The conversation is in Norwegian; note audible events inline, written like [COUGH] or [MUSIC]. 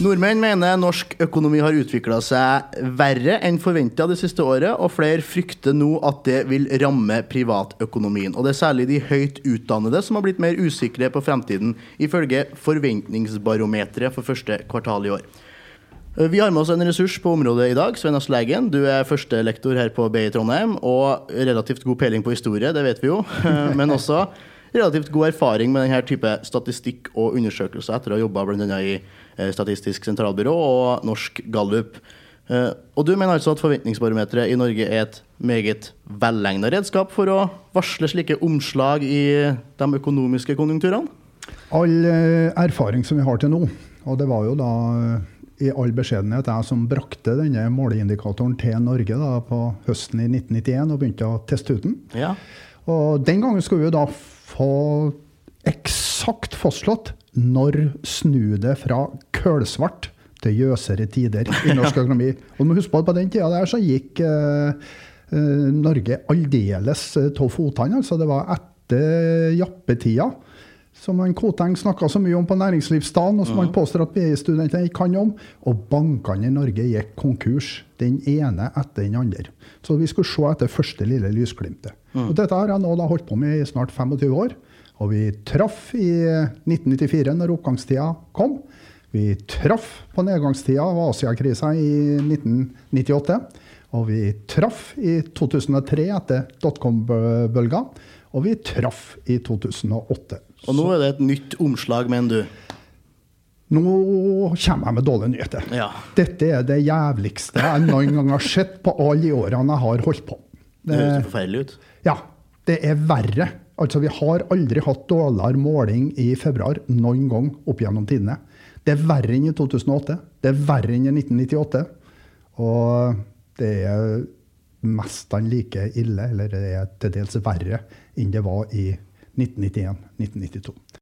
Nordmenn mener norsk økonomi har utvikla seg verre enn forventa det siste året, og flere frykter nå at det vil ramme privatøkonomien. Og det er særlig de høyt utdannede som har blitt mer usikre på fremtiden, ifølge Forventningsbarometeret for første kvartal i år. Vi har med oss en ressurs på området i dag. Svein Asle Eggen, du er førstelektor her på BI Trondheim, og relativt god peiling på historie, det vet vi jo, [LAUGHS] men også relativt god erfaring med denne type statistikk og undersøkelser etter å ha jobba bl.a. i eh, Statistisk sentralbyrå og Norsk Gallup. Eh, og du mener altså at Forventningsbarometeret i Norge er et meget velegna redskap for å varsle slike omslag i de økonomiske konjunkturene? All eh, erfaring som vi har til nå, og det var jo da i all beskjedenhet jeg som brakte denne måleindikatoren til Norge da, på høsten i 1991 og begynte å teste ut den. Ja. Og den gangen skulle vi da få eksakt fastslått når snu det fra kølsvart til gjøsere tider i [LAUGHS] norsk økonomi. Og du må huske på at på den tida der så gikk eh, eh Norge aldeles av eh, fotene. Altså det var etter jappetida som han Koteng snakka så mye om på næringslivsdagen, og som han påstår at BI-studentene ikke kan om. Og bankene i Norge gikk konkurs, den ene etter den andre. Så vi skulle se etter første lille lysglimtet. Mm. Og dette har jeg nå holdt på med i snart 25 år. Og vi traff i 1994, når oppgangstida kom. Vi traff på nedgangstida av Asiakrisa i 1998. Og vi traff i 2003 etter dotcom-bølga. Og vi traff i 2008. Og nå er det et nytt omslag, mener du? Nå kommer jeg med dårlige nyheter. Ja. Dette er det jævligste jeg noen gang har sett på alle de årene jeg har holdt på. Det, det høres forferdelig ut. Ja. Det er verre. Altså, Vi har aldri hatt dårligere måling i februar noen gang opp gjennom tidene. Det er verre enn i 2008. Det er verre enn i 1998. Og det er mest like ille, eller det er til dels verre, enn det var i 1991-1992.